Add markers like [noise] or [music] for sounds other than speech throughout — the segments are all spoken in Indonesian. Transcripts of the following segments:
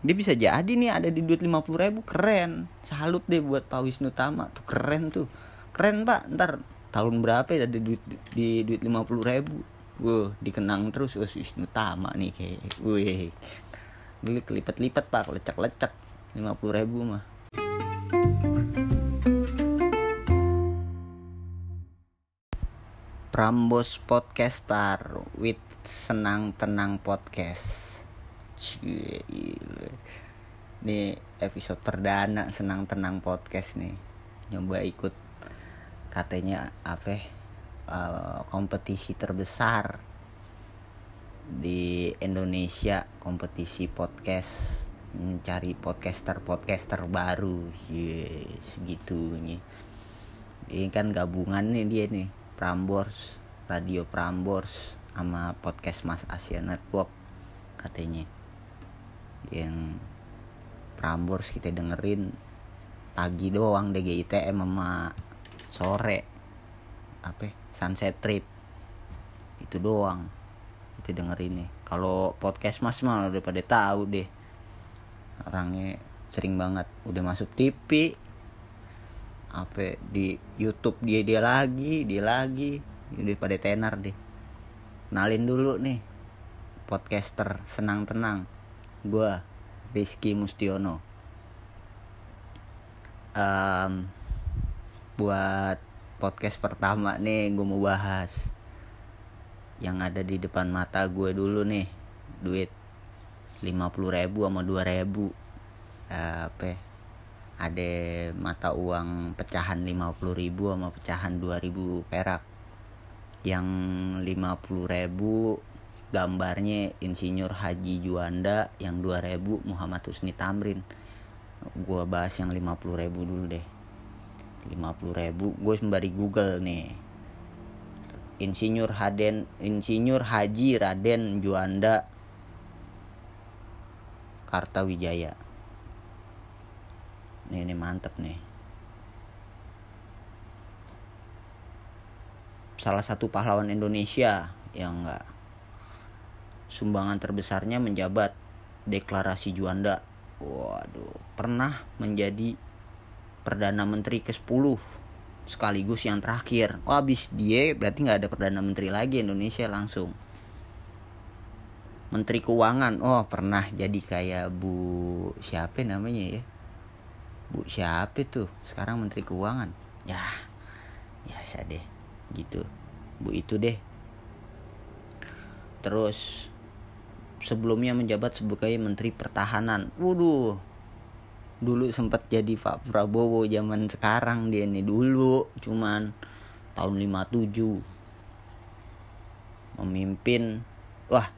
dia bisa jadi nih ada di duit 50 ribu keren. Salut deh buat Pak Wisnu Tama. Tuh keren tuh. Keren pak. Ntar tahun berapa ya ada duit di duit 50 ribu? Wuh, dikenang terus Wah, Wisnu Tama nih kayak Wih Geli kelipat-lipat pak. Lecak-lecak 50 ribu mah. Prambos Podcaster with Senang Tenang Podcast. Cie, Ini episode perdana Senang Tenang Podcast nih. Nyoba ikut. Katanya apa uh, kompetisi terbesar di Indonesia kompetisi podcast mencari podcaster podcaster baru. Yes, segitu nih ini kan gabungan nih dia nih Prambors Radio Prambors sama podcast Mas Asia Network katanya yang Prambors kita dengerin pagi doang DGITM sama sore. Apa sunset trip. Itu doang. Itu dengerin nih kalau podcast Mas mah udah pada tahu deh. Orangnya sering banget. Udah masuk TV apa di YouTube dia dia lagi dia lagi. Udah pada tenar deh. Kenalin dulu nih podcaster senang tenang gue Rizky Mustiono. Um, buat podcast pertama nih gue mau bahas yang ada di depan mata gue dulu nih duit 50 ribu sama 2 ribu. Apa ya? ada mata uang pecahan 50 ribu sama pecahan 2000 perak. Yang 50 ribu gambarnya Insinyur Haji Juanda yang 2000 Muhammad Husni Tamrin. Gua bahas yang 50 ribu dulu deh. 50 ribu gue sembari google nih. Insinyur Haden Insinyur Haji Raden Juanda Kartawijaya. Nih ini mantep nih. Salah satu pahlawan Indonesia yang enggak sumbangan terbesarnya menjabat deklarasi Juanda. Waduh pernah menjadi perdana menteri ke-10 sekaligus yang terakhir. Oh habis dia berarti nggak ada perdana menteri lagi Indonesia langsung. Menteri keuangan. Oh pernah jadi kayak Bu siapa namanya ya? Bu siapa tuh? Sekarang menteri keuangan. Ya biasa deh. Gitu. Bu itu deh. Terus sebelumnya menjabat sebagai menteri pertahanan. Waduh. Dulu sempat jadi Pak Prabowo zaman sekarang dia nih dulu cuman tahun 57 memimpin wah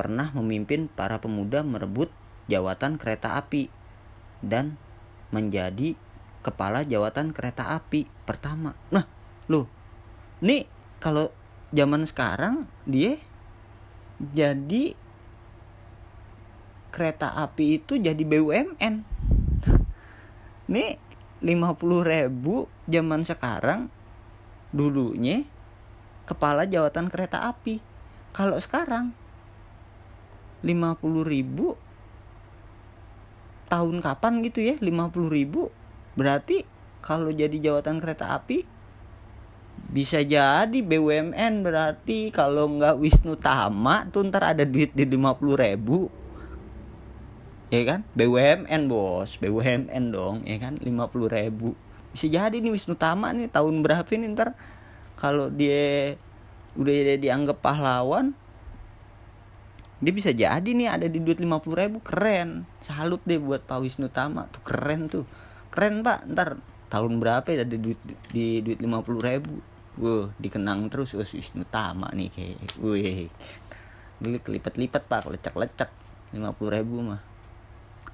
pernah memimpin para pemuda merebut jawatan kereta api dan menjadi kepala jawatan kereta api pertama. Nah loh nih kalau zaman sekarang dia jadi kereta api itu jadi BUMN [laughs] nih 50 ribu zaman sekarang dulunya kepala jawatan kereta api. Kalau sekarang 50 ribu tahun kapan gitu ya 50 ribu? Berarti kalau jadi jawatan kereta api bisa jadi BUMN berarti kalau nggak Wisnu Tama tuh ntar ada duit di 50 ribu. Ya kan? BUMN bos. BUMN dong ya kan? 50 ribu. Bisa jadi nih Wisnu Tama nih tahun berapa nih ntar? Kalau dia udah dianggap pahlawan dia bisa jadi nih ada di duit 50 ribu. Keren. Salut deh buat Pak Wisnu Tama. Tuh keren tuh. Keren pak. Ntar tahun berapa ya ada di duit di duit 50 ribu Wuh, dikenang terus Wah, Wisnu Tama nih kayak Wih Geli kelipat-lipat pak lecak-lecak 50 ribu mah.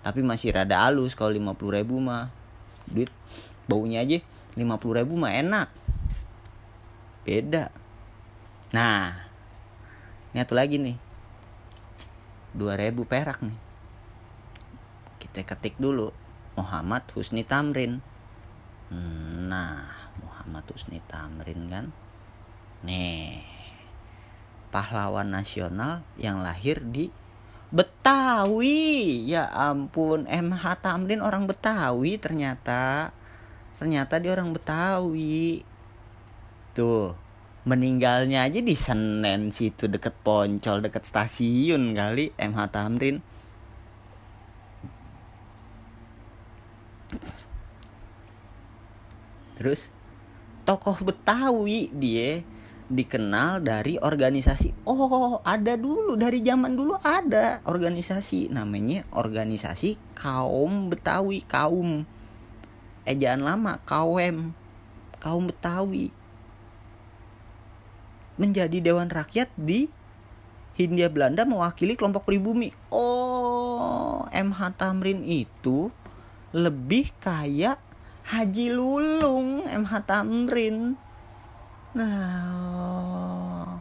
Tapi masih rada halus kalau 50 ribu mah. Duit baunya aja 50 ribu mah enak. Beda. Nah ini satu lagi nih. 2000 perak nih. Kita ketik dulu. Muhammad Husni Tamrin. Nah Muhammad Husni Tamrin kan? Nih pahlawan nasional yang lahir di Betawi. Ya ampun MH Tamrin orang Betawi ternyata. Ternyata dia orang Betawi. Tuh meninggalnya aja di Senen situ deket Poncol deket stasiun kali MH Tamrin. Terus tokoh Betawi dia dikenal dari organisasi. Oh ada dulu dari zaman dulu ada organisasi. Namanya organisasi kaum Betawi kaum ejaan lama kaum kaum Betawi. Menjadi dewan rakyat di Hindia Belanda mewakili kelompok pribumi. Oh MH Tamrin itu lebih kayak Haji Lulung MH Tamrin. Nah,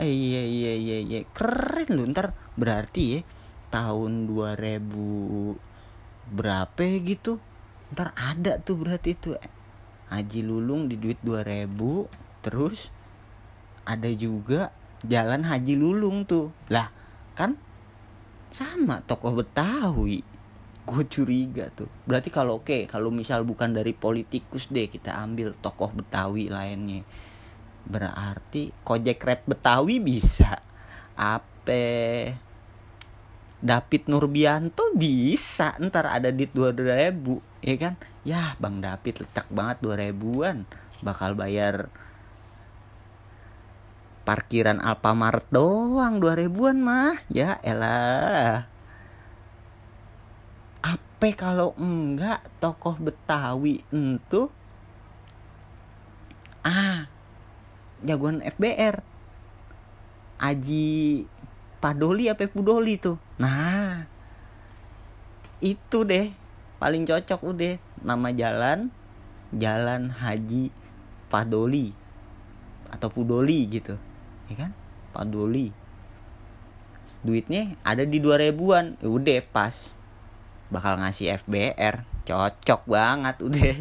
eh, iya iya iya iya. Keren lu ntar. Berarti ya tahun 2000 berapa gitu? Ntar ada tuh berarti tuh Haji Lulung di duit 2000 terus ada juga jalan Haji Lulung tuh. Lah kan sama tokoh Betawi gue curiga tuh. Berarti kalau oke okay, kalau misal bukan dari politikus deh kita ambil tokoh betawi lainnya. Berarti kojek rap betawi bisa. Apa David Nurbianto bisa. Ntar ada di dua ribu ya kan? Ya bang David lecak banget dua ribuan. Bakal bayar parkiran Alfamart doang dua ribuan mah. Ya elah apa kalau enggak tokoh Betawi itu ah jagoan FBR Aji Padoli apa Pudoli tuh. Nah itu deh paling cocok udah nama jalan Jalan Haji Padoli atau Pudoli gitu ya kan? Padoli. Duitnya ada di dua ribuan ya udah pas bakal ngasih FBR cocok banget udah